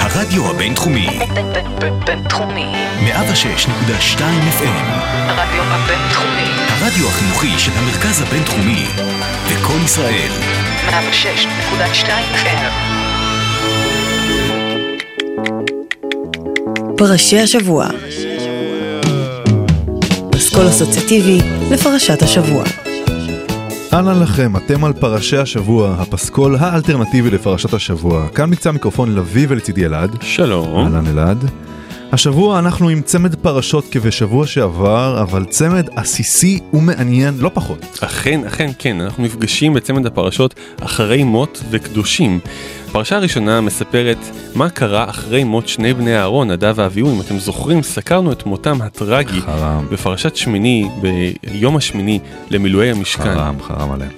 הרדיו הבינתחומי. בינתחומי. 106.2 FM. הרדיו הבינתחומי. הרדיו החינוכי של המרכז הבינתחומי. לקום ישראל. 106.2 FM. פרשי השבוע. פסקול אסוציאטיבי לפרשת השבוע. אהלן לכם, אתם על פרשי השבוע, הפסקול האלטרנטיבי לפרשת השבוע. כאן מקצה המיקרופון לביא ולצידי אלעד. שלום. אהלן אלעד. השבוע אנחנו עם צמד פרשות כבשבוע שעבר, אבל צמד עסיסי ומעניין לא פחות. אכן, אכן, כן, אנחנו נפגשים בצמד הפרשות אחרי מות וקדושים. הפרשה הראשונה מספרת מה קרה אחרי מות שני בני אהרון, נדב ואביהו, אם אתם זוכרים, סקרנו את מותם הטרגי חרם. בפרשת שמיני, ביום השמיני למילואי המשכן. חרם, חרם עליהם.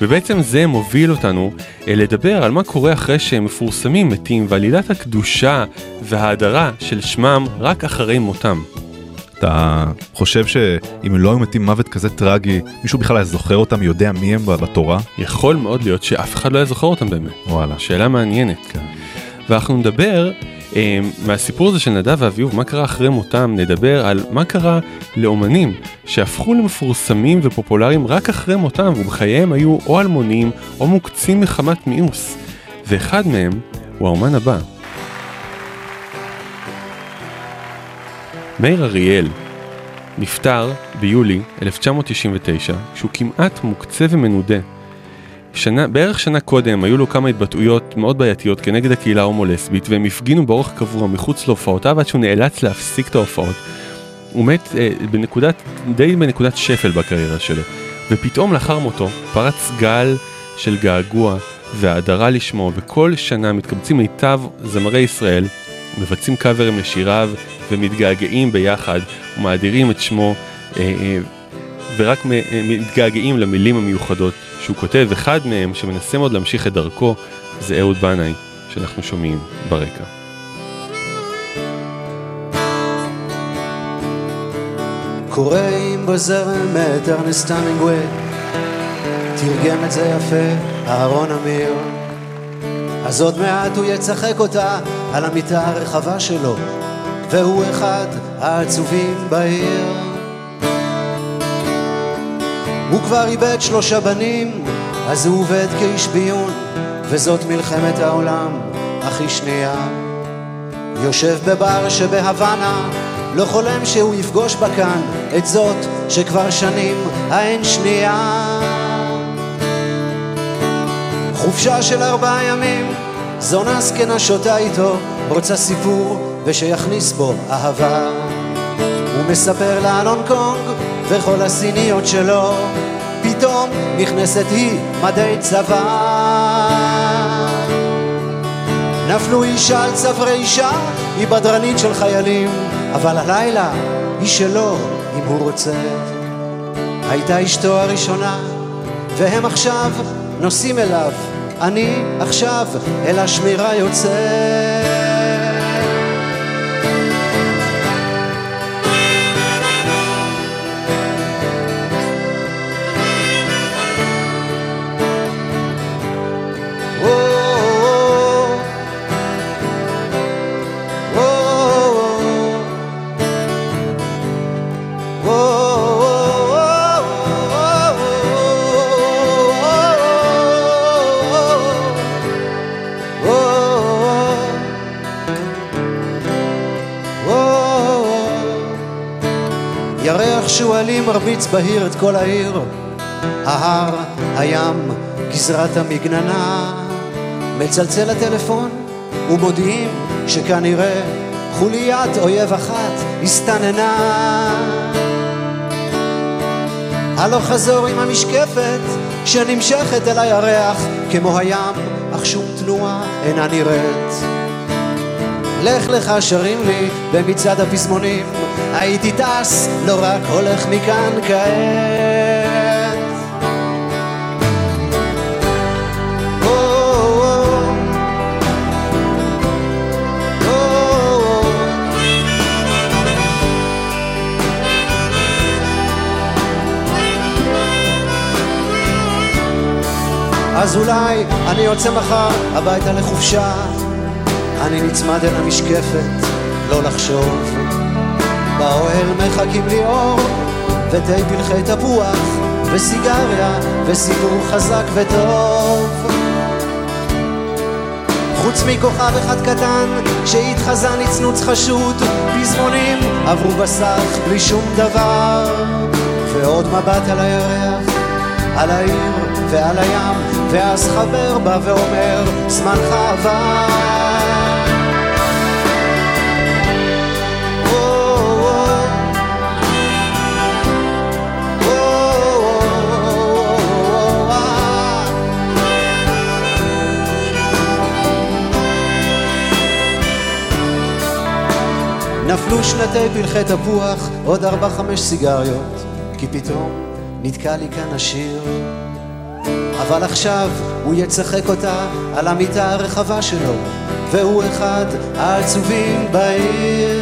ובעצם זה מוביל אותנו אה, לדבר על מה קורה אחרי שהם מפורסמים מתים ועלילת הקדושה וההדרה של שמם רק אחרי מותם. אתה חושב שאם לא היו מתים מוות כזה טרגי, מישהו בכלל היה זוכר אותם, יודע מי הם בתורה? יכול מאוד להיות שאף אחד לא היה זוכר אותם באמת. וואלה. שאלה מעניינת. כן. ואנחנו נדבר אה, מהסיפור הזה של נדב ואביהו, מה קרה אחרי מותם, נדבר על מה קרה לאומנים שהפכו למפורסמים ופופולריים רק אחרי מותם, ובחייהם היו או אלמונים או מוקצים מחמת מיאוס. ואחד מהם הוא האומן הבא. מאיר אריאל נפטר ביולי 1999 כשהוא כמעט מוקצה ומנודה. שנה, בערך שנה קודם היו לו כמה התבטאויות מאוד בעייתיות כנגד הקהילה ההומו-לסבית והם הפגינו באורח קבוע מחוץ להופעותיו עד שהוא נאלץ להפסיק את ההופעות. הוא מת אה, בנקודת, די בנקודת שפל בקריירה שלו. ופתאום לאחר מותו פרץ גל של געגוע והאדרה לשמו וכל שנה מתקבצים מיטב זמרי ישראל, מבצעים קאברים לשיריו ומתגעגעים ביחד ומאדירים את שמו אה, אה, ורק אה, מתגעגעים למילים המיוחדות שהוא כותב, אחד מהם שמנסה מאוד להמשיך את דרכו זה אהוד בנאי שאנחנו שומעים ברקע. קוראים בזרם את ארנסט המינגווי, תרגם את זה יפה אהרון אמיר. אז עוד מעט הוא יצחק אותה על המיטה הרחבה שלו, והוא אחד העצובים בעיר. הוא כבר איבד שלושה בנים, אז הוא עובד כאיש ביון, וזאת מלחמת העולם הכי שנייה. יושב בבר שבהוואנה, לא חולם שהוא יפגוש בה כאן את זאת שכבר שנים האין שנייה. חופשה של ארבעה ימים, זונה זקנה שותה איתו, רוצה סיפור ושיכניס בו אהבה. הוא מספר הונג קונג וכל הסיניות שלו, פתאום נכנסת היא מדי צבא. נפלו אישה על צווארי אישה, היא בדרנית של חיילים, אבל הלילה היא שלו אם הוא רוצה. הייתה אשתו הראשונה, והם עכשיו נוסעים אליו, אני עכשיו אל השמירה יוצא. מרביץ בהיר את כל העיר, ההר, הים, גזרת המגננה. מצלצל הטלפון ומודיעים שכנראה חוליית אויב אחת הסתננה. הלא חזור עם המשקפת שנמשכת אל הירח כמו הים, אך שום תנועה אינה נראית. לך לך שרים לי במצעד הפזמונים, הייתי טס, לא רק הולך מכאן כעת. אז אולי אני יוצא מחר הביתה לחופשה אני נצמד אל המשקפת, לא לחשוב. באוהל מחכים לי אור, ותה פלחי תפוח, וסיגריה, וסיפור חזק וטוב. חוץ מכוכב אחד קטן, שהתחזה נצנוץ חשוד, פזמונים עברו בסך בלי שום דבר. ועוד מבט על הירח, על העיר ועל הים, ואז חבר בא ואומר, זמנך עבר. שנתי פלחי תפוח, עוד ארבע חמש סיגריות, כי פתאום נתקע לי כאן השיר. אבל עכשיו הוא יצחק אותה על המיטה הרחבה שלו, והוא אחד העצובים בעיר.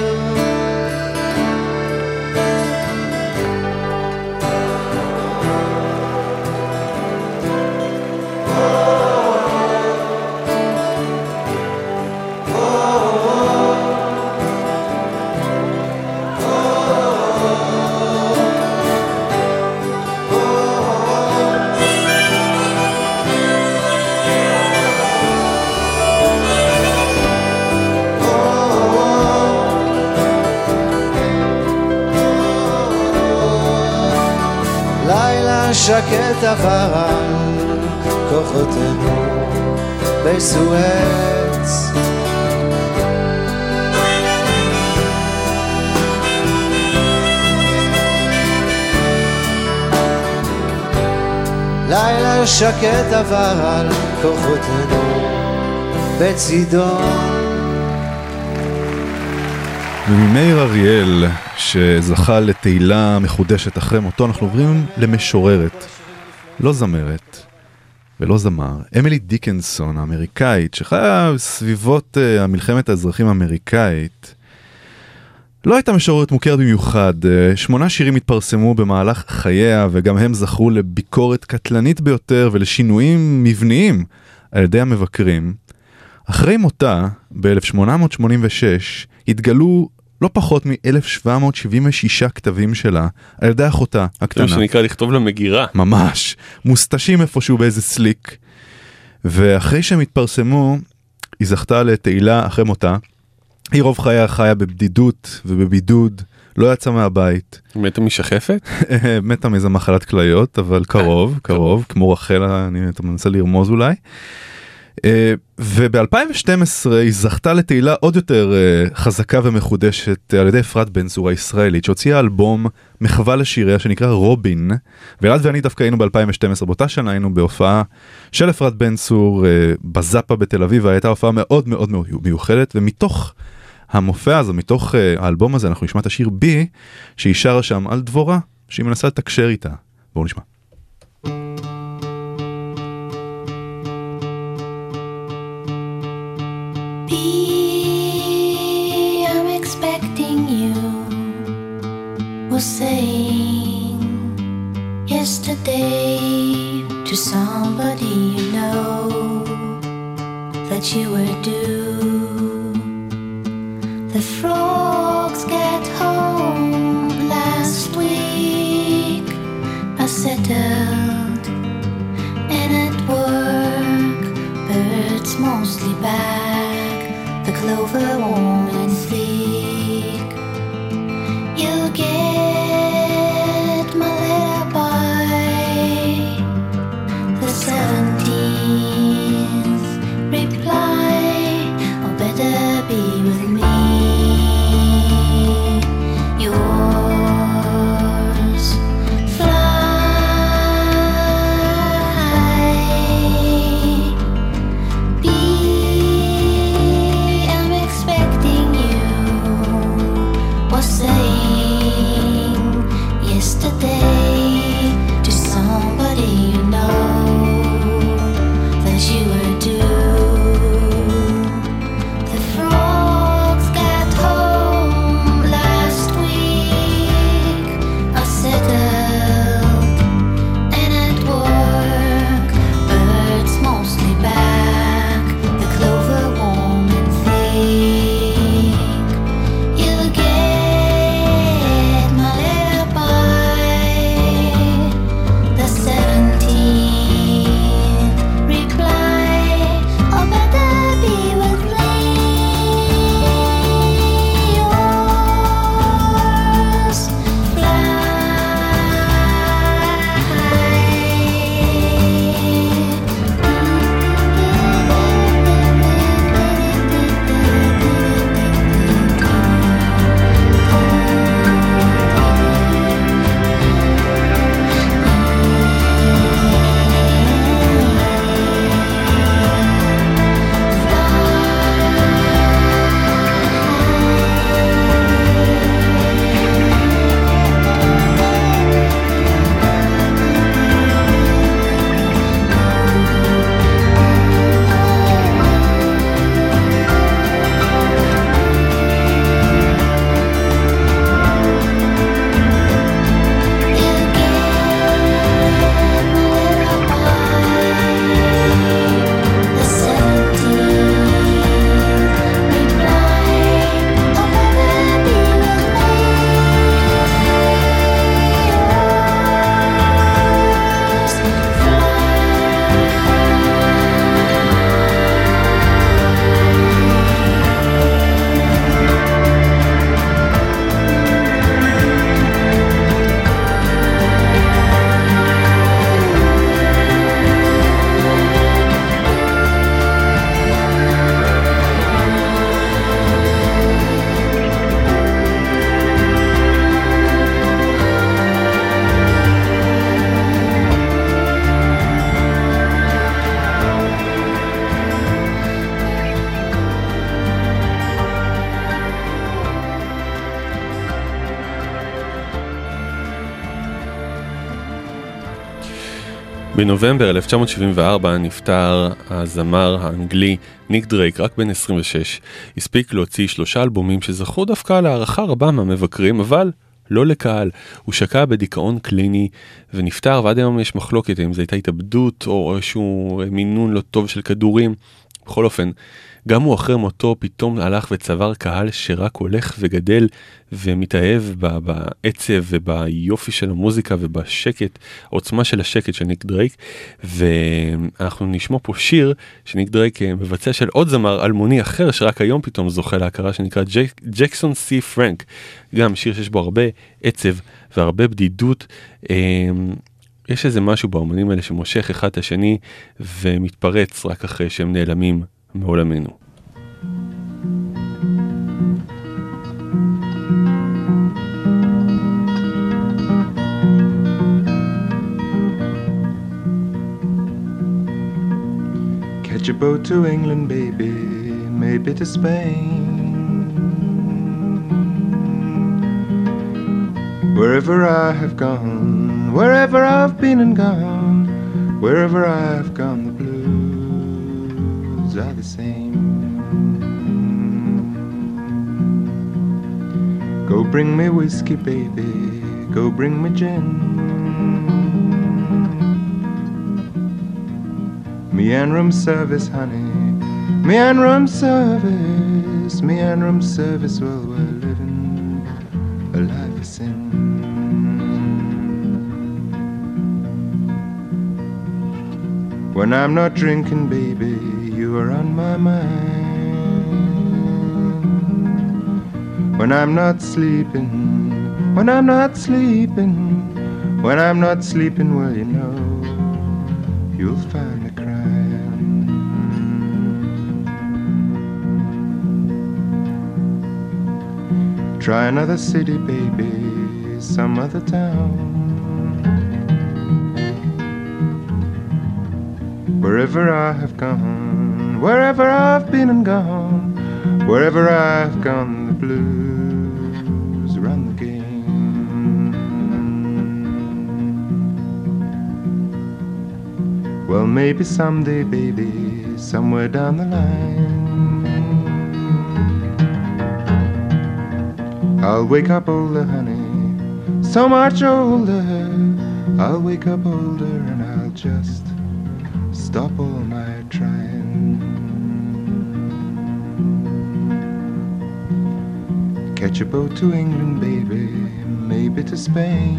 שקט עבר על כוחותינו בסואץ. לילה שקט עבר על כוחותינו בצידון. וממאיר אריאל, שזכה לתהילה מחודשת אחרי מותו, אנחנו עוברים למשוררת, לא זמרת ולא זמר, אמילי דיקנסון האמריקאית, שחיה סביבות uh, המלחמת האזרחים האמריקאית. לא הייתה משוררת מוכרת במיוחד, uh, שמונה שירים התפרסמו במהלך חייה וגם הם זכו לביקורת קטלנית ביותר ולשינויים מבניים על ידי המבקרים. אחרי מותה, ב-1886, התגלו לא פחות מ-1776 כתבים שלה על ידי אחותה זה הקטנה. מה שנקרא לכתוב למגירה. ממש, מוסתשים איפשהו באיזה סליק. ואחרי שהם התפרסמו, היא זכתה לתהילה אחרי מותה. היא רוב חייה חיה בבדידות ובבידוד, לא יצאה מהבית. מתה משחפת? מתה מאיזה מחלת כליות, אבל קרוב, קרוב, כמו רחל, אני אתה מנסה לרמוז אולי. אה, וב-2012 היא זכתה לתהילה עוד יותר אה, חזקה ומחודשת על ידי אפרת בן צור הישראלית שהוציאה אלבום מחווה לשיריה שנקרא רובין ואלעד ואני דווקא היינו ב-2012 באותה שנה היינו בהופעה של אפרת בן צור אה, בזאפה בתל אביב והייתה הופעה מאוד מאוד מיוחדת ומתוך המופע הזה מתוך אה, האלבום הזה אנחנו נשמע את השיר בי שהיא שרה שם על דבורה שהיא מנסה לתקשר איתה בואו נשמע. Be, I'm expecting you. Was saying yesterday to somebody you know that you were due. The frogs get home last week. I settled and at work, birds mostly back over all. בנובמבר 1974 נפטר הזמר האנגלי ניק דרייק, רק בן 26. הספיק להוציא שלושה אלבומים שזכו דווקא להערכה רבה מהמבקרים, אבל לא לקהל. הוא שקע בדיכאון קליני ונפטר, ועד היום יש מחלוקת אם זו הייתה התאבדות או איזשהו מינון לא טוב של כדורים. בכל אופן, גם הוא אחרי מותו פתאום הלך וצבר קהל שרק הולך וגדל ומתאהב בעצב וביופי של המוזיקה ובשקט, העוצמה של השקט של ניק דרייק. ואנחנו נשמע פה שיר שניק דרייק אה, מבצע של עוד זמר אלמוני אחר שרק היום פתאום זוכה להכרה שנקרא ג'ק, ג'קסון סי פרנק. גם שיר שיש בו הרבה עצב והרבה בדידות. אה, יש איזה משהו באמנים האלה שמושך אחד את השני ומתפרץ רק אחרי שהם נעלמים מעולמנו. Catch a boat to England, baby, maybe to Spain. Wherever I have gone, wherever I've been and gone, wherever I've gone, are the same. Go bring me whiskey, baby, go bring me gin. Me and room service, honey. Me and room service. Me and room service. Well, we're When I'm not drinking, baby, you are on my mind. When I'm not sleeping, when I'm not sleeping, when I'm not sleeping, well, you know, you'll find me crying. Try another city, baby, some other town. Wherever I have gone, wherever I've been and gone, wherever I've gone, the blues run the game. Well, maybe someday, baby, somewhere down the line. I'll wake up older, honey, so much older. I'll wake up older Catch a boat to England, baby, maybe to Spain.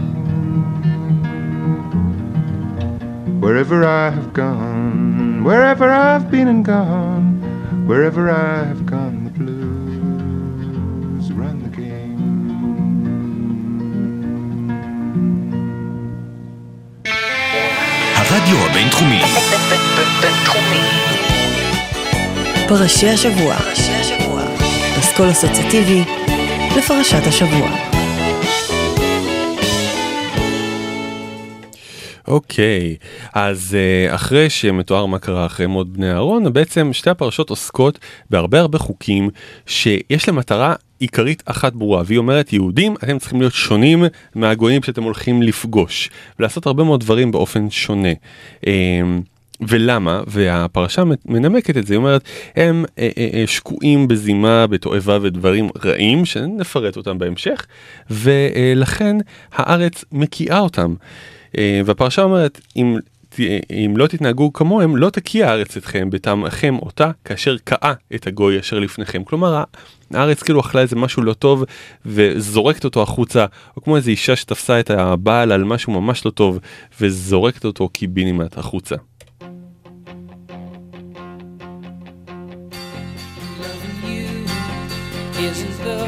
Wherever I have gone, wherever I've been and gone, wherever I have gone, the blues run the game. הרדיו הבינתחומי, בינתחומי. פרשי השבוע. אסכול אסוציאטיבי לפרשת השבוע. אוקיי, אז uh, אחרי שמתואר מה קרה אחרי מות בני אהרון, בעצם שתי הפרשות עוסקות בהרבה הרבה חוקים שיש להם מטרה עיקרית אחת ברורה, והיא אומרת יהודים אתם צריכים להיות שונים מהגויים שאתם הולכים לפגוש, ולעשות הרבה מאוד דברים באופן שונה. ולמה? והפרשה מנמקת את זה, היא אומרת, הם אה, אה, אה, שקועים בזימה, בתועבה ודברים רעים, שנפרט אותם בהמשך, ולכן הארץ מקיאה אותם. והפרשה אומרת, אם, אם לא תתנהגו כמוהם, לא תקיע הארץ אתכם בטעמכם אותה, כאשר קאה את הגוי אשר לפניכם. כלומר, הארץ כאילו אכלה איזה משהו לא טוב וזורקת אותו החוצה, או כמו איזה אישה שתפסה את הבעל על משהו ממש לא טוב וזורקת אותו קיבינימט החוצה. Isn't the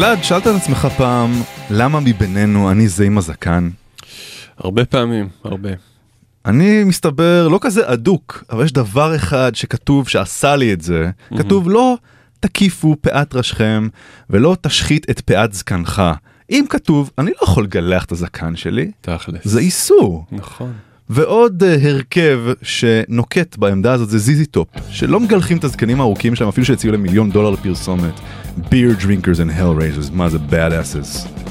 אלעד, שאלת את עצמך פעם, למה מבינינו אני זה עם הזקן? הרבה פעמים, הרבה. אני מסתבר לא כזה אדוק, אבל יש דבר אחד שכתוב שעשה לי את זה. כתוב לא תקיפו פאת ראשכם ולא תשחית את פאת זקנך. אם כתוב, אני לא יכול לגלח את הזקן שלי, תכלס. זה איסור. נכון. ועוד אה, הרכב שנוקט בעמדה הזאת זה ZZ Top, שלא מגלחים את הזקנים הארוכים שלהם אפילו שהציעו להם מיליון דולר לפרסומת. beer drinkers and hell raisers, mother badasses.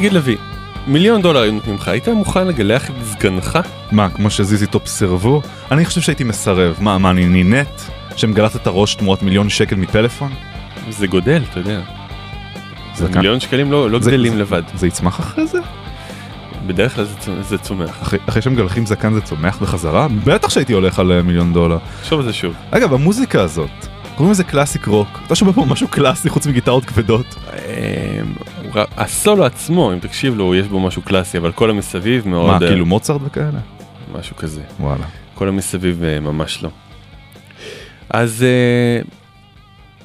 תגיד לוי, מיליון דולר היו נותנים לך, היית מוכן לגלח את זקנך? מה, כמו ש ZZ Top סירבו? אני חושב שהייתי מסרב. מה, מה, אני נינט? שמגלחת את הראש תמורת מיליון שקל מפלאפון? זה גודל, אתה יודע. זה. מיליון שקלים לא, לא זה- גדלים זה- לבד. זה יצמח אחרי זה? בדרך כלל זה, זה צומח. אחרי, אחרי שמגלחים זקן זה צומח בחזרה? בטח שהייתי הולך על אה, מיליון דולר. תחשוב על זה שוב. אגב, המוזיקה הזאת, קוראים לזה classic rock. אתה שומע פה משהו קלאסי חוץ מגיטרות כבדות? הסולו עצמו, אם תקשיב לו, יש בו משהו קלאסי, אבל כל המסביב מאוד... מה, אה, כאילו מוצרט וכאלה? משהו כזה. וואלה. כל המסביב אה, ממש לא. אז אה,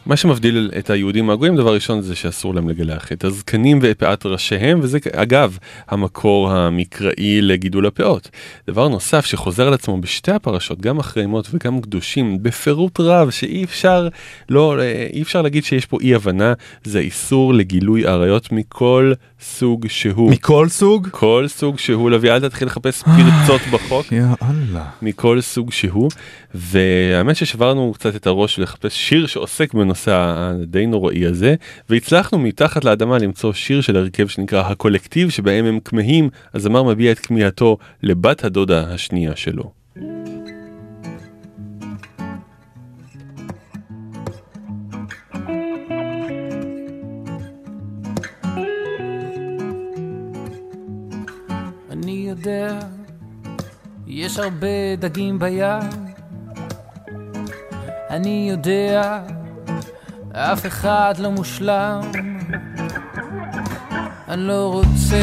מה שמבדיל את היהודים מהגויים דבר ראשון זה שאסור להם לגלח את הזקנים ואת פאת ראשיהם וזה אגב המקור המקראי לגידול הפאות. דבר נוסף שחוזר על עצמו בשתי הפרשות גם אחרי מות וגם קדושים בפירוט רב שאי אפשר לא אה, אי אפשר להגיד שיש פה אי הבנה זה איסור לגילוי עריות מכל סוג שהוא. מכל סוג? כל סוג שהוא לביא אל תתחיל לחפש פרצות בחוק. יאללה. מכל סוג שהוא והאמת ששברנו קצת את הראש לחפש שיר שעוסק בנושא הדי נוראי הזה והצלחנו מתחת לאדמה למצוא שיר של הרכב שנקרא הקולקטיב שבהם הם כמהים הזמר מביע את כמיהתו לבת הדודה השנייה שלו. יודע, יש הרבה דגים בים. אני יודע, אף אחד לא מושלם. אני לא רוצה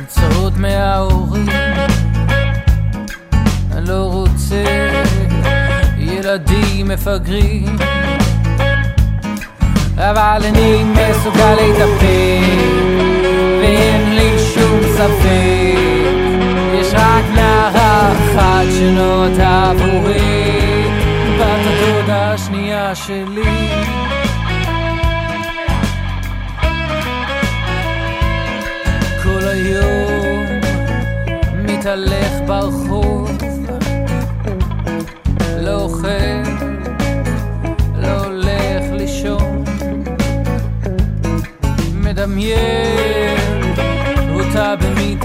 הוצאות מההורים. אני לא רוצה ילדים מפגרים. אבל אני מסוגל להתאפק שום ספק, יש רק נערה אחת שנות עבורי, בת התודה השנייה שלי. כל היום מתהלך ברחוב, לא אוכל, לא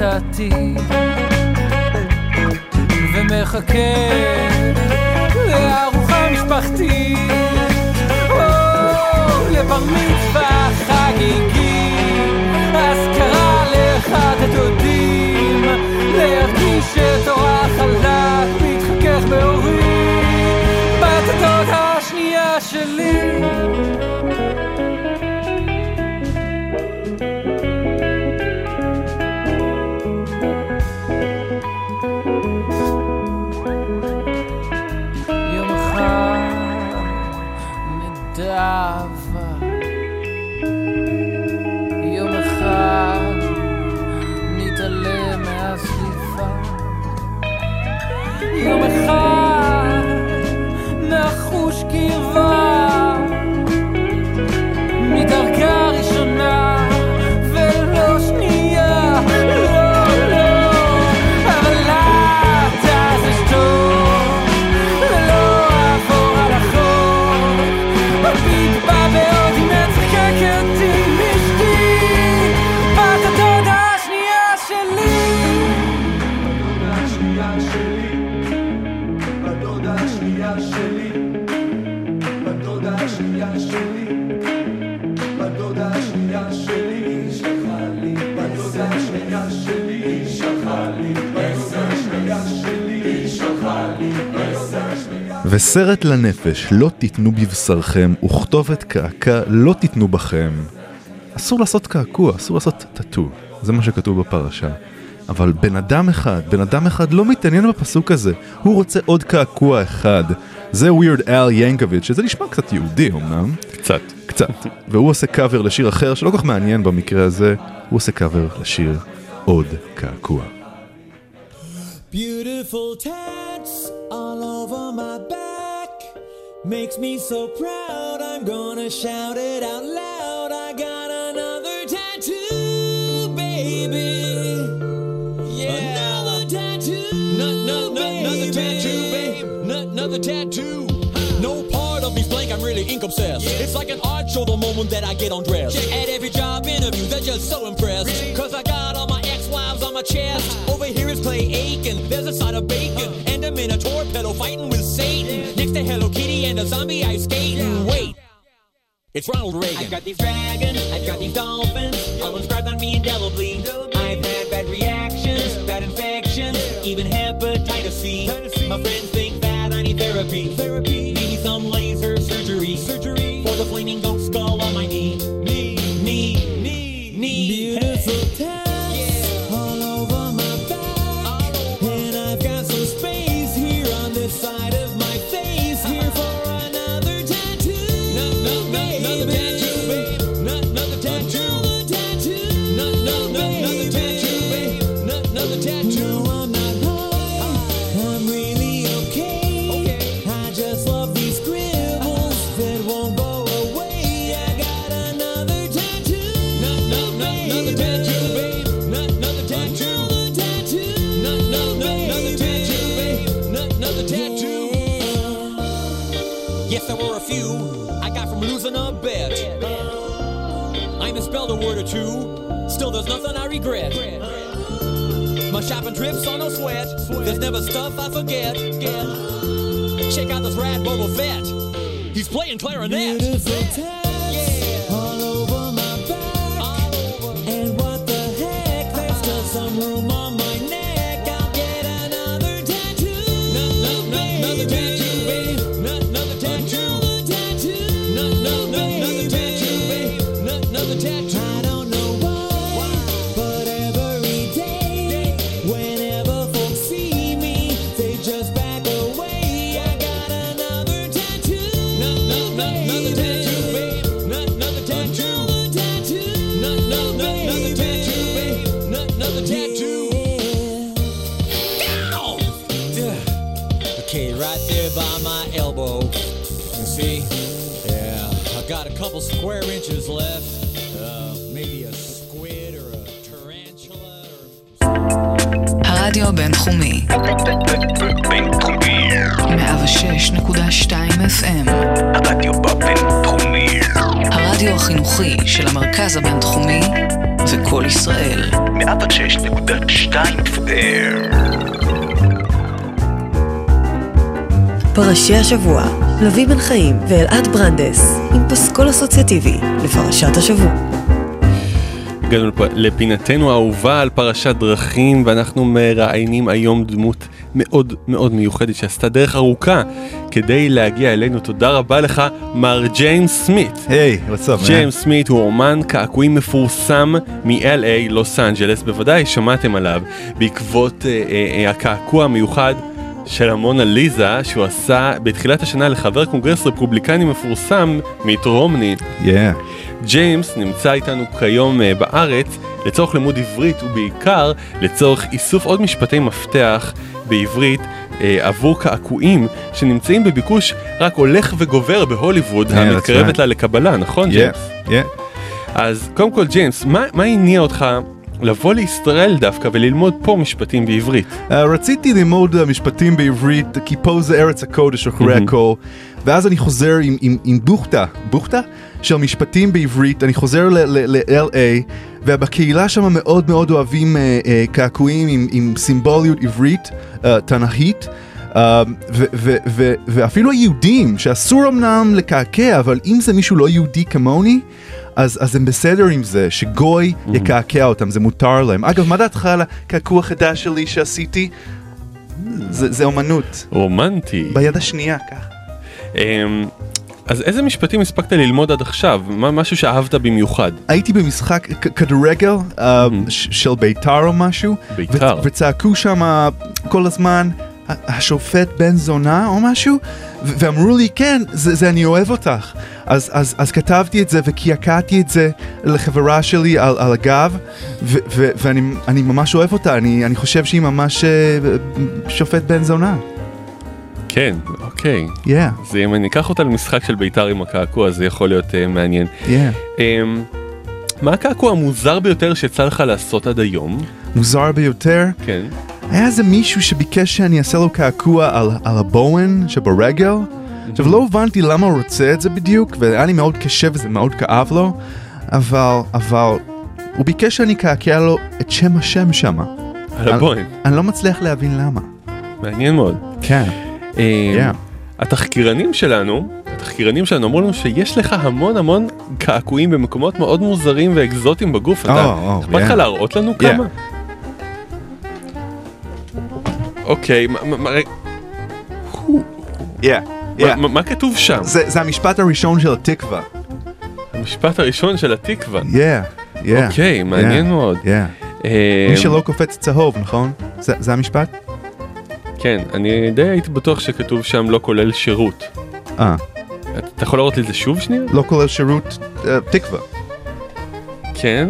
במיטתי, ומחכה לארוחה משפחתית, או לבר מצווה חגיגי, אזכרה לאחד הדודים, להרגיש את אור החלק מתחכך באורי, בת הדודה השנייה שלי. וסרט לנפש לא תיתנו בבשרכם, וכתובת קעקע לא תיתנו בכם. אסור לעשות קעקוע, אסור לעשות טאטו, זה מה שכתוב בפרשה. אבל בן אדם אחד, בן אדם אחד לא מתעניין בפסוק הזה, הוא רוצה עוד קעקוע אחד. זה ווירד אל ינקוביץ', שזה נשמע קצת יהודי אמנם. קצת. קצת. והוא עושה קאבר לשיר אחר שלא כל כך מעניין במקרה הזה, הוא עושה קאבר לשיר עוד קעקוע. Beautiful tats all over my back makes me so proud. I'm gonna shout it out loud. I got another tattoo, baby. Yeah, another tattoo. Another tattoo, babe. N- Another tattoo. No part of me's blank, I'm really ink obsessed. It's like an art show the moment that I get undressed. At every job interview, they're just so impressed. Cause I got all my ex-wives on my chest. Uh-huh. Over here is Clay Aiken, there's a side of bacon. Uh-huh. And a minotaur pedal fighting with Satan. Next to Hello Kitty and a zombie ice skating. Wait. It's Ronald Reagan. I've got these dragons, I've got these dolphins, all inscribed on me indelibly. Still, there's nothing I regret. My shopping trips are no sweat. There's never stuff I forget. Check out this rat Boba Fett. He's playing clarinet. Beautiful elbow. You see? Yeah, I've got a couple square inches left. Uh, maybe a squid or a tarantula or. הרדיו הבינתחומי. בינתחומי. 106.2 FM. הרדיו בבינתחומי. הרדיו החינוכי של המרכז הבינתחומי זה קול ישראל. 106.2 FM. פרשי השבוע, לביא בן חיים ואלעד ברנדס, עם פסקול אסוציאטיבי לפרשת השבוע. הגענו לפ- לפינתנו האהובה על פרשת דרכים ואנחנו מראיינים היום דמות מאוד מאוד מיוחדת שעשתה דרך ארוכה כדי להגיע אלינו. תודה רבה לך, מר ג'יימס סמית. Hey, what's up, ג'יימס סמית הוא אומן קעקועים מפורסם מ-LA, לוס אנג'לס, בוודאי שמעתם עליו בעקבות אה, אה, הקעקוע המיוחד של המונה ליזה שהוא עשה בתחילת השנה לחבר קונגרס רפובליקני מפורסם מיט רומני. Yeah. ג'יימס נמצא איתנו כיום אה, בארץ לצורך לימוד עברית ובעיקר לצורך איסוף עוד משפטי מפתח בעברית אה, עבור קעקועים שנמצאים בביקוש רק הולך וגובר בהוליווד Yeah, המתקרבת right. לה לקבלה, נכון Yeah, ג'יימס? yeah. אז קודם כל ג'יימס, מה, מה הניע אותך לבוא לישראל דווקא וללמוד פה משפטים בעברית? Uh, רציתי ללמוד uh, משפטים בעברית, כי פה זה ארץ הקודש אחרי מהמם. הכל, ואז אני חוזר עם, עם, עם בוכתה, בוכתה? של משפטים בעברית, אני חוזר ל-LA, ובקהילה שם מאוד מאוד אוהבים uh, uh, קעקועים עם, עם סימבוליות עברית, uh, תנ"כית. Uh, ו- ו- ו- ואפילו היהודים, שאסור אמנם לקעקע, אבל אם זה מישהו לא יהודי כמוני, אז, אז הם בסדר עם זה, שגוי יקעקע אותם, זה מותר להם. אגב, מה דעתך על הקעקוע החדש שלי שעשיתי? זה, זה אומנות. רומנטי. ביד השנייה, ככה. אמ, אז איזה משפטים הספקת ללמוד עד עכשיו? מה, משהו שאהבת במיוחד? הייתי במשחק כדורגל אה, ש- של בית"ר או משהו, בית"ר. וצעקו שם כל הזמן, "ה- השופט בן זונה או משהו, ואמרו לי, כן, זה, זה אני אוהב אותך. אז, אז, אז כתבתי את זה וקעקעתי את זה לחברה שלי על, על הגב, ו- ו- ואני אני ממש אוהב אותה, אני, אני חושב שהיא ממש אה, שופט בן זונה. כן, אוקיי. Yeah. אז אם אני אקח אותה למשחק של בית"ר עם הקעקוע זה יכול להיות uh, מעניין. Yeah. Um, מה הקעקוע המוזר ביותר שיצא לך לעשות עד היום? מוזר ביותר. כן. היה איזה מישהו שביקש שאני אעשה לו קעקוע על, על הבוהן שברגל. עכשיו לא הבנתי למה הוא רוצה את זה בדיוק, והיה לי מאוד קשה וזה מאוד כאב לו, אבל, אבל הוא ביקש שאני אקעקע לו את שם השם שמה. על הבוהן. אני, לא מצליח להבין למה. מעניין מאוד. כן. Um, Yeah. התחקירנים שלנו, התחקירנים שלנו אמרו לנו שיש לך המון המון קעקועים במקומות מאוד מוזרים ואקזוטיים בגוף. אתה, או, אכפת לך. להראות לנו. כמה? אוקיי, מה- מה- כתוב שם? זה, זה המשפט הראשון של התקווה. המשפט הראשון של התקווה. Yeah, yeah. אוקיי, מעניין yeah, מאוד. Yeah. אה, מי שלא קופץ צהוב, נכון? זה, זה המשפט? כן, אני די הייתי בטוח שכתוב שם לא כולל שירות. אה, אתה יכול להראות לי את זה שוב שנייה? לא כולל שירות אה, תקווה. כן.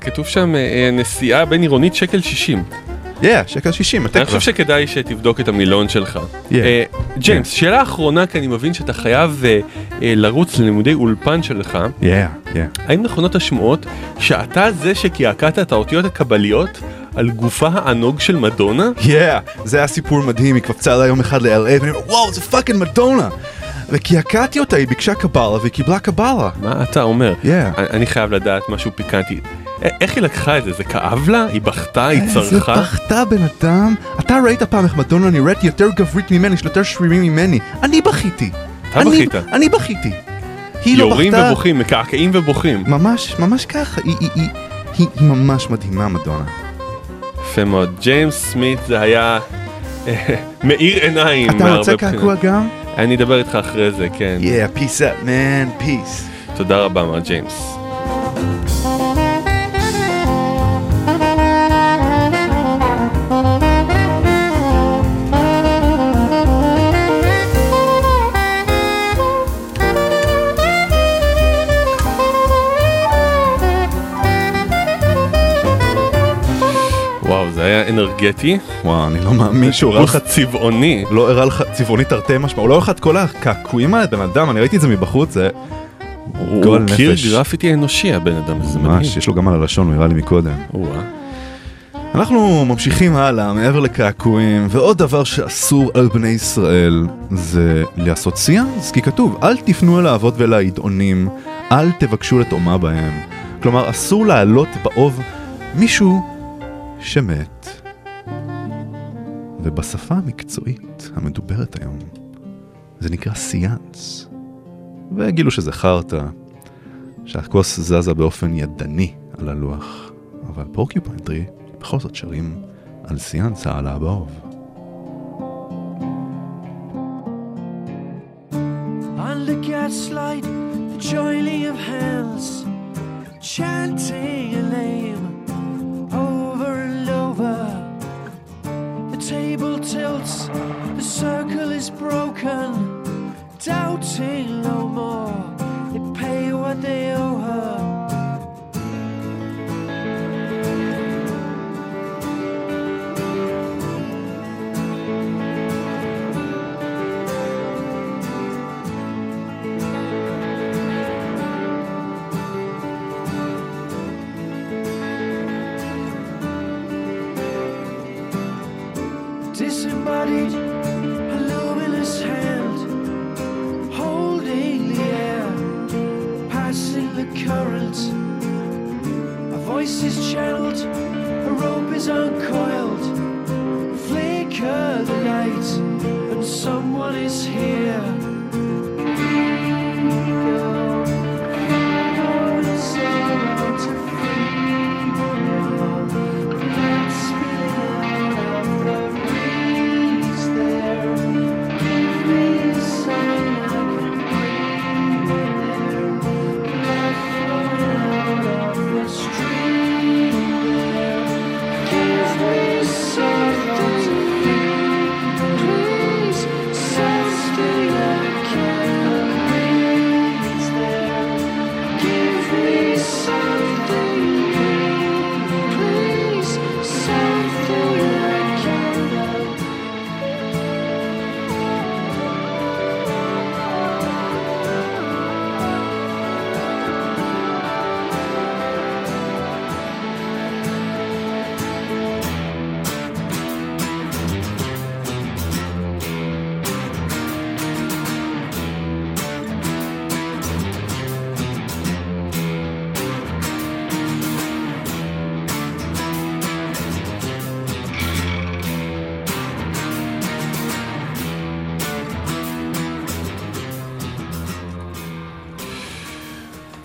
כתוב שם אה, נסיעה בין עירונית שקל 60. Yeah, שקל 60, אני. חושב שכדאי שתבדוק את המילון שלך. אה, ג'יימס, שאלה אחרונה, כי אני מבין שאתה חייב אה, אה, לרוץ ללימודי אולפן שלך. האם נכונות השמועות שאתה זה שקעקעת את האותיות הקבליות על גופה הענוג של מדונה? Yeah, זה היה סיפור מדהים, היא קפצה לה יום אחד ל-LA, ואני אומר, וואו, זה fucking מדונה! וקעקעתי אותה, היא ביקשה קבלה והיא קיבלה קבלה. מה אתה אומר? Yeah. אני חייב לדעת משהו פיקנטי. איך היא לקחה את זה? זה כאב לה? היא בכתה? היא איזה צרחה? בכתה בן אדם. אתה ראית פעם איך מדונה נראית יותר גברית ממני, יש יותר שרירים ממני. אני בכיתי. אתה אני- בכית. אני בכיתי. היא לא יורים בכתה. ובוכים, מקעקעים ובוכים. ממש, ממש ככה. היא- היא- היא- היא היא ממש מדהימה, מדונה. יפה מאוד. ג'יימס סמית זה היה אה, מאיר עיניים. אתה רוצה. קעקוע גם? אני אדבר איתך אחרי זה, כן. Yeah, peace up, man, peace. תודה רבה, מר ג'יימס. אנרגטי. וואו, אני לא מאמין שהוא הראה לך צבעוני. לא הראה לך צבעוני תרתי משמע, הוא לא הראה לך את כל הקעקועים האלה, בן אדם, אני ראיתי את זה מבחוץ, זה הוא קיר. גרפיטי אנושי הבן אדם הזה, מדהים. ממש, יש לו גם על הלשון, הוא הראה לי מקודם. אנחנו ממשיכים הלאה, מעבר לקעקועים, ועוד דבר שאסור על בני ישראל זה לעשות סיאנס, כי כתוב, אל תפנו אל האבות ואל העידעונים, אל תבקשו לטומאה בהם. כלומר, אסור להעלות באוב מישהו שמת. ובשפה המקצועית המדוברת היום, זה נקרא סיאנס. וגילו שזה חרטא, שהכוס זזה באופן ידני על הלוח, אבל Porcupine Tree בכל זאת שרים על סיאנס העלה באוב. Chanting a name circle is broken, doubting no more. They pay what they owe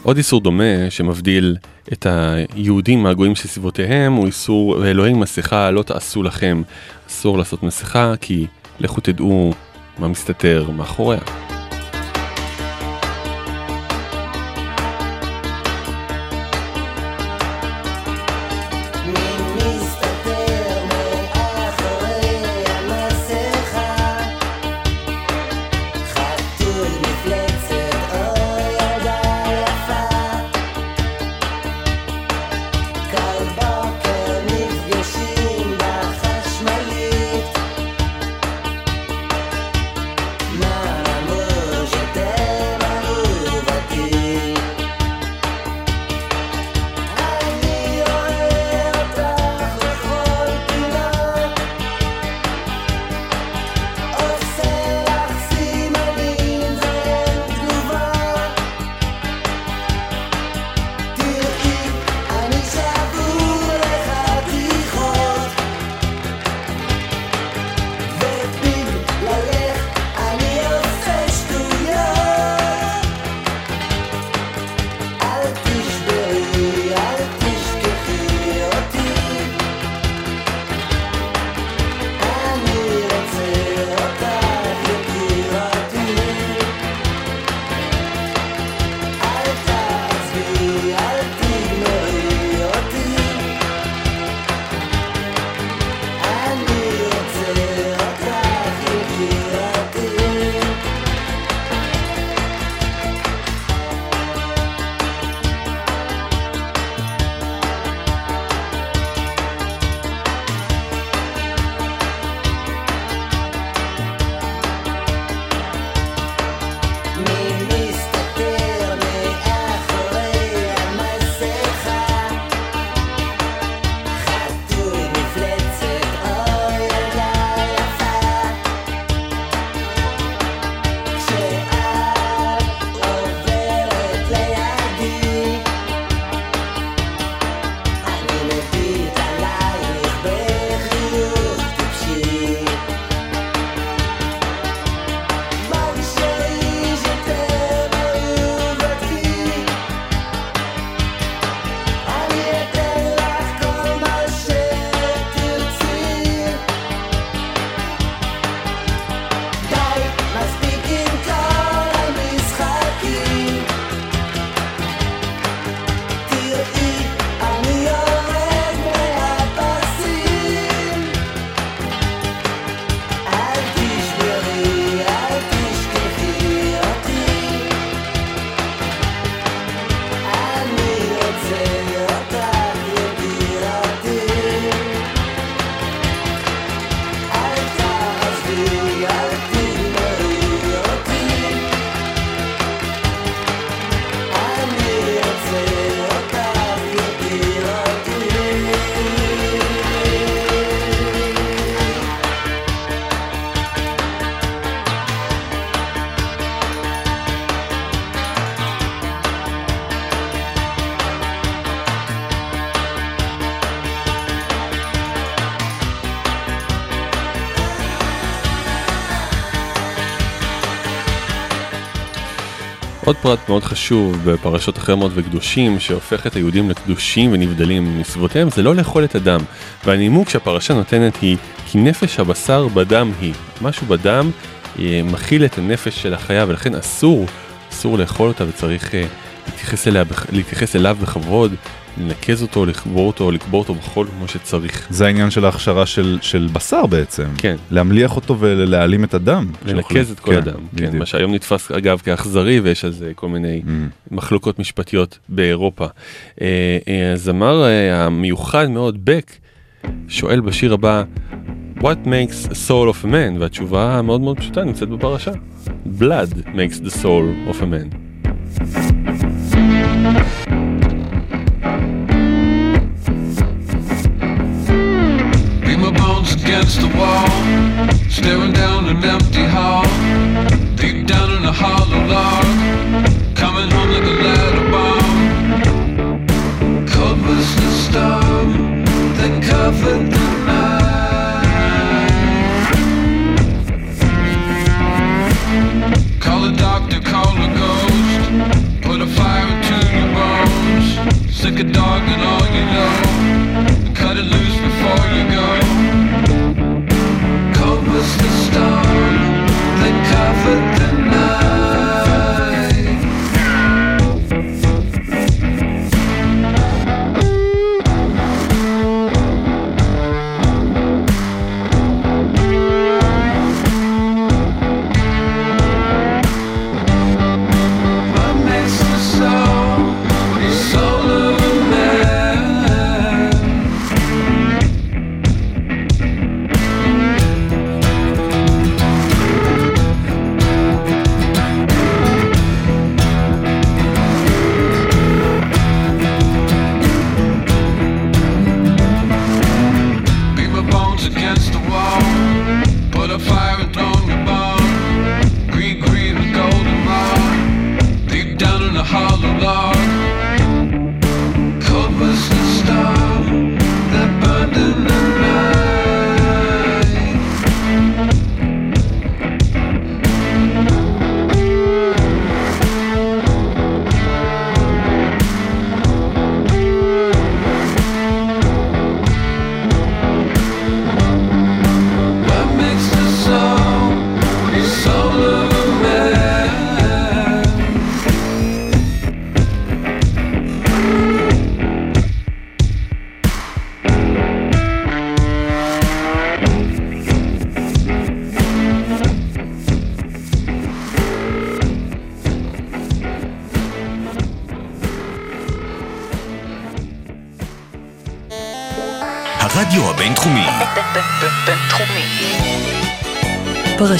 עוד איסור דומה שמבדיל את היהודים מהגויים שסביבותיהם הוא איסור ואלוהים מסכה לא תעשו לכם. אסור לעשות מסכה כי לכו תדעו מה מסתתר מאחוריה. עוד פרט מאוד חשוב בפרשות החרמות וקדושים שהופך את היהודים לקדושים ונבדלים מסביבותיהם זה לא לאכול את הדם. והנימוק שהפרשה נותנת היא כי נפש הבשר בדם היא. משהו בדם אה, מכיל את הנפש של החיה ולכן אסור, אסור לאכול אותה וצריך אה, להתייחס, אליה, להתייחס אליו בכבוד, לנקז אותו, לקבור אותו, לקבור אותו בחול כמו שצריך. זה העניין של ההכשרה של, של בשר בעצם. כן. להמליח אותו ולהעלים את הדם. לנקז את כל הדם, כן, מה שהיום נתפס אגב כאכזרי ויש על זה כל מיני Mm. מחלוקות משפטיות באירופה. אה, אה, הזמר אה, המיוחד מאוד בק שואל בשיר הבא What makes a soul of a man? והתשובה המאוד מאוד פשוטה נמצאת בפרשה. Blood makes the soul of a man. Against the wall, staring down an empty hall. Deep down in a hollow log, coming home like a ladder bomb. Was the storm that covered the night. Call a doctor, call a ghost, put a fire into your bones. Sick a dog and all you know. Cut it loose before you go.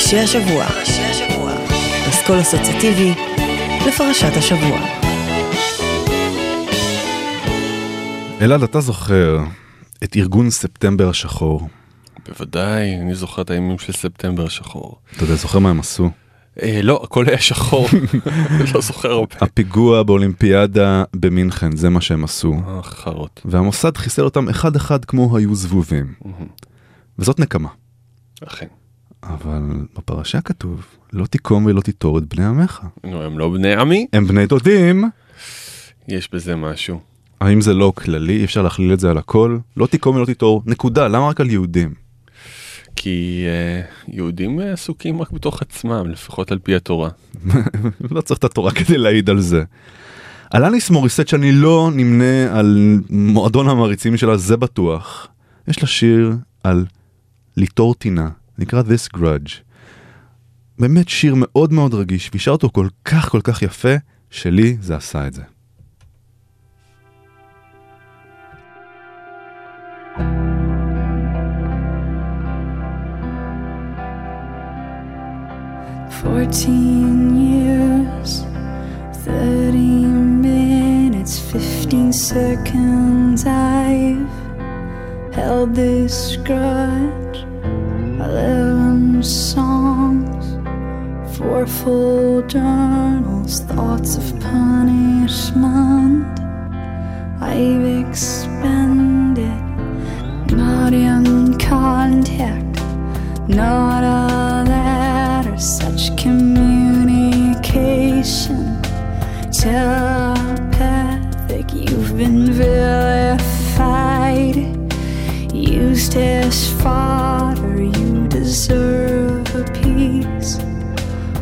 פרשי השבוע. אסכול אסוציאטיבי לפרשת השבוע. אלעד, אתה זוכר את ארגון ספטמבר השחור. בוודאי, אני זוכר את הימים של ספטמבר השחור. אתה יודע, זוכר מה הם עשו? אה, לא, הכל היה שחור, לא זוכר הרבה. הפיגוע באולימפיאדה במינכן, זה מה שהם עשו. אה, חרות. והמוסד חיסל אותם אחד אחד כמו היו זבובים. וזאת נקמה. אכן. אבל בפרשה כתוב, לא תיקום ולא תיטור את בני עמך. נו, הם לא בני עמי? הם בני דודים. יש בזה משהו. האם זה לא כללי? אי אפשר להכליל את זה על הכל? לא תיקום ולא תיטור, נקודה. למה רק על יהודים? כי אה, יהודים אה, עסוקים רק בתוך עצמם, לפחות על פי התורה. לא צריך את התורה כדי להעיד על זה. אלניס מוריסט שאני לא נמנה על מועדון המעריצים שלה, זה בטוח. יש לה שיר על ליטור טינה, נקרא This Grudge. באמת שיר מאוד מאוד רגיש, והיא שרה אותו כל כך כל כך יפה, שלי זה עשה את זה. Fourteen years, thirty minutes, fifteen seconds. I've held this grudge. eleven songs, four full journals, thoughts of punishment. I've expended, not in contact, not a letter, such communication. Telepathic, you've been vilified, used as fodder deserve a piece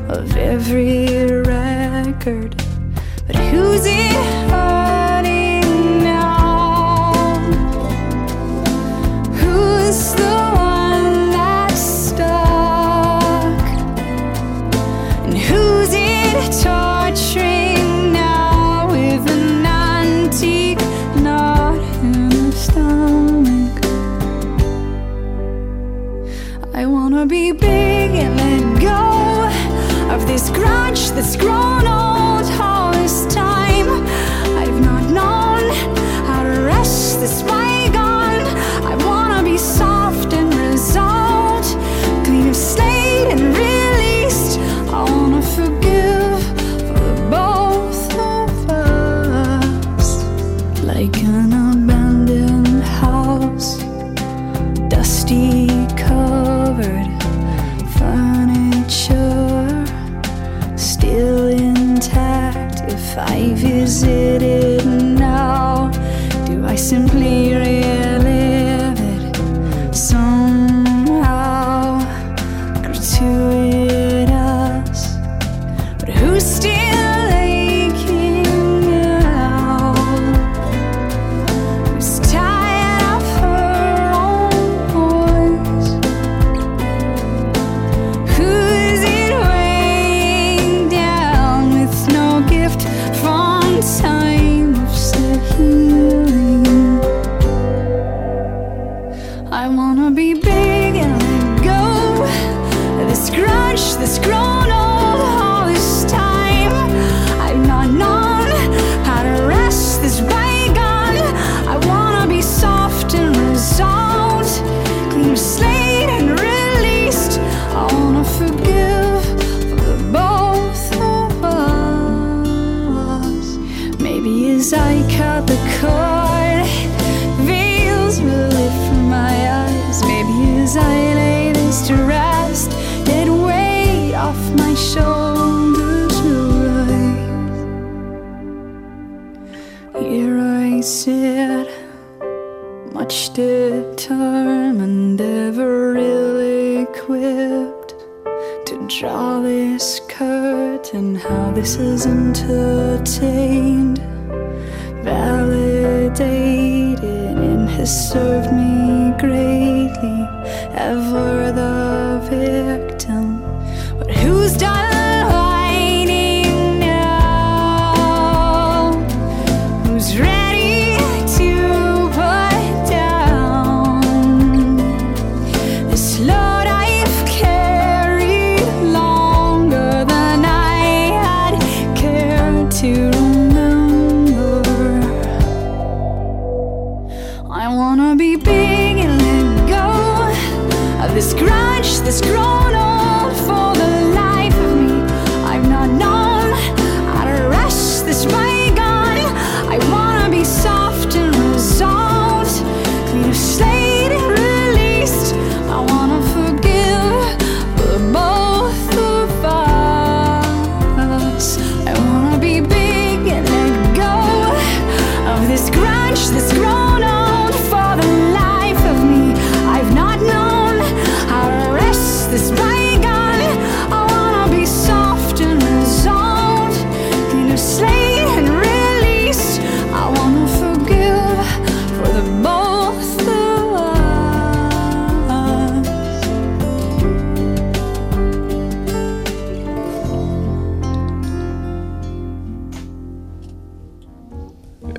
of every record. But who's it? The scroll.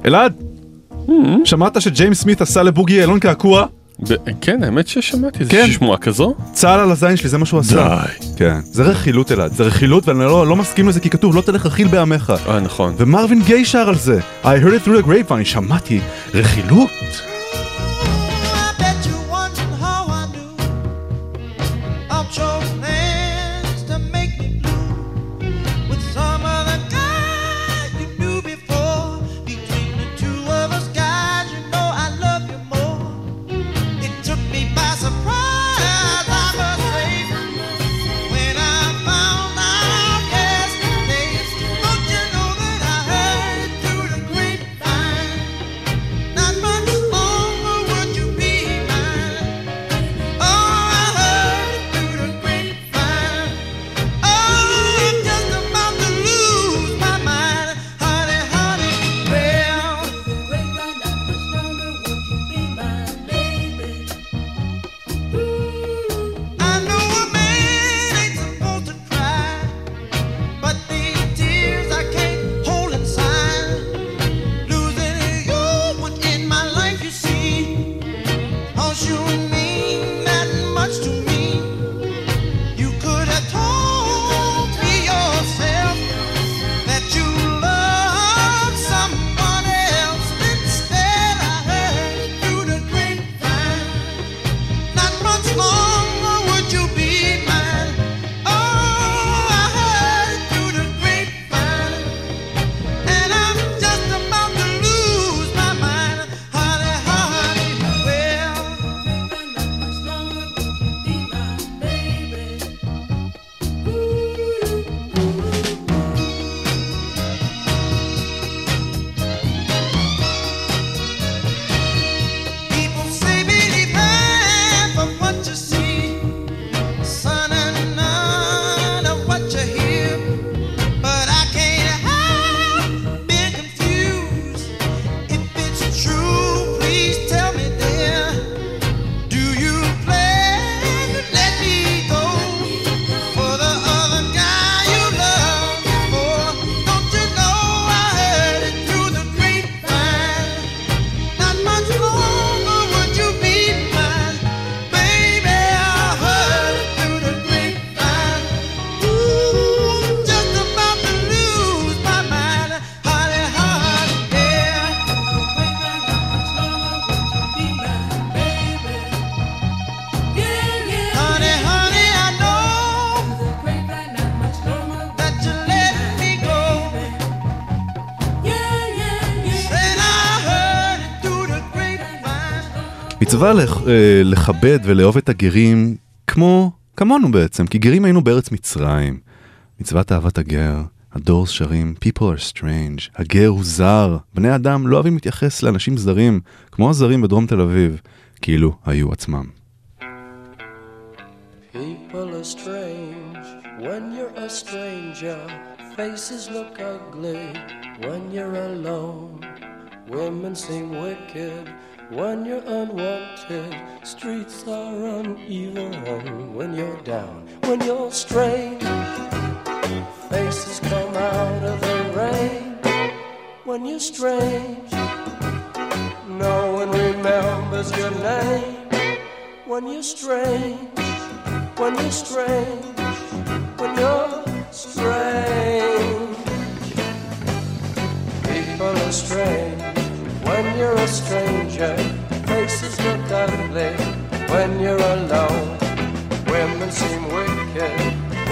אלעד, hmm? שמעת שג'יימס סמית עשה לבוגי יעלון קעקוע? כן, האמת ששמעתי, זה כן. שמועה כזו? צהל על הזין שלי, זה מה שהוא עשה. די. כן. זה רכילות אלעד, זה רכילות, ואני לא, לא מסכים לזה כי כתוב לא תלך רכיל בעמך. אה, נכון. ומרווין גיי שר על זה. I heard it through the grapevine, שמעתי רכילות. אה, לכבד ולאהוב את הגרים כמו, כמונו בעצם, כי גרים היינו בארץ מצרים. מצוות אהבת הגר, הדורס שרים People are strange, הגר הוא זר, בני אדם לא אוהבים להתייחס לאנשים זרים, כמו הזרים בדרום תל אביב, כאילו היו עצמם. People are strange when you're a stranger. Faces look ugly when you're alone. Women seem wicked when you're unwanted. Streets are uneven when you're down. When you're strange, faces come out of the rain. When you're strange, no one remembers your name. When you're strange when you're strange, when you're strange. People are strange when you're a stranger. Faces look ugly when you're alone. Women seem wicked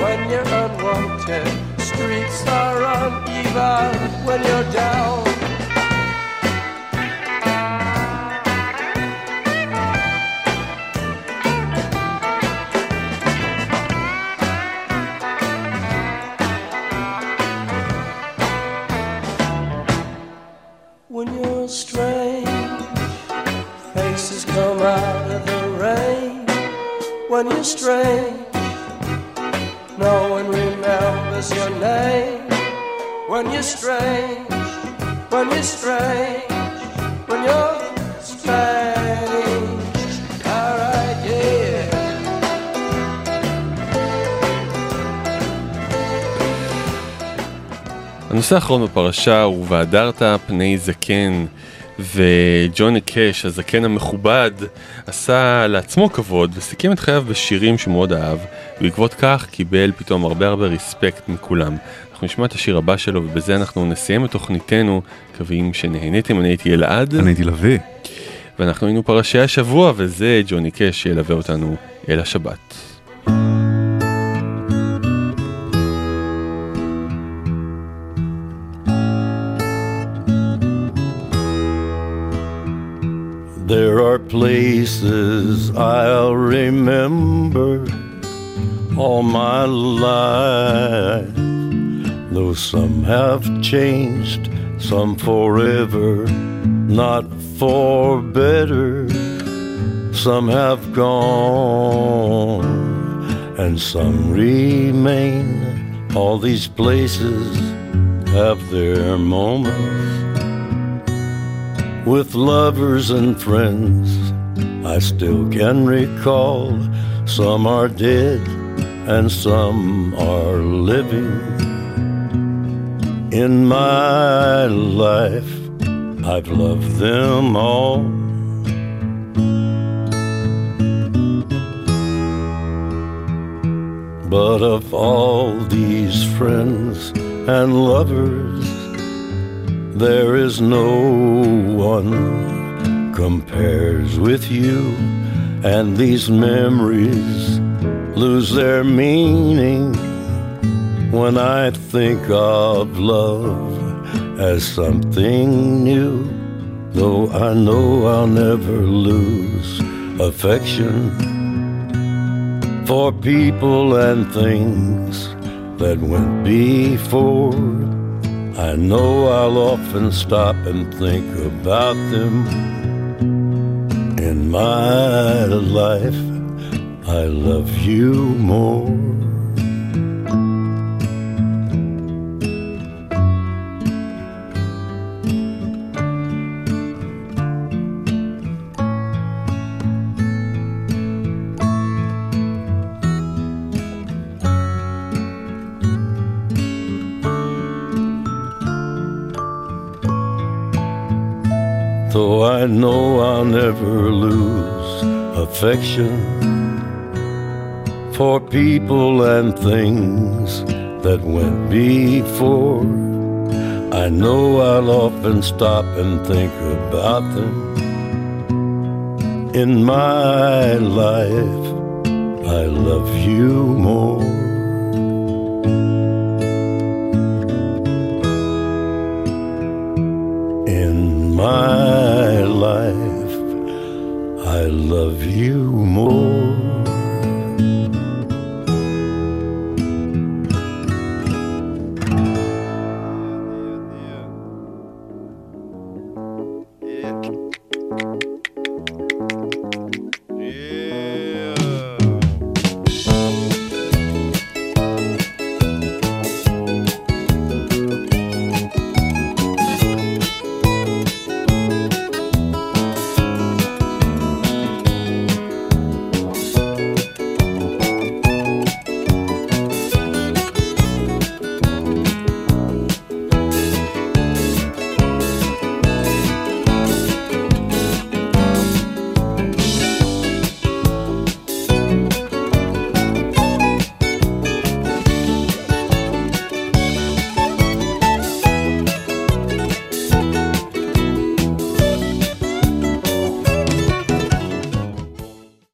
when you're unwanted. Streets are uneven when you're down. Your name. When you're strange, when you're strange, when you're strange. Alright, yeah. הנושא האחרון בפרשה הוא והדרת פני זקן וג'וני קאש הזקן המכובד עשה לעצמו כבוד וסיכם את חייו בשירים שהוא מאוד אהב. ובעקבות כך קיבל פתאום הרבה הרבה ריספקט מכולם. אנחנו נשמע את השיר הבא שלו ובזה אנחנו נסיים את תוכניתנו. מקווים שנהניתם. אני הייתי אלעד. אני הייתי לביא. ואנחנו היינו פרשי השבוע וזה ג'וני קאש שילווה אותנו אל השבת. Are places I'll remember all my life. Though some have changed, some forever, not for better. Some have gone, and some remain. All these places have their moments with lovers and friends. I still can recall some are dead and some are living. In my life, I've loved them all. But of all these friends and lovers, there is no one compares with you, and these memories lose their meaning when I think of love as something new. Though I know I'll never lose affection for people and things that went before. I know I'll often stop and think about them. In my life, I love you more. Know I'll never lose affection for people and things that went before. I know I'll often stop and think about them. In my life, I love you more. Love you more.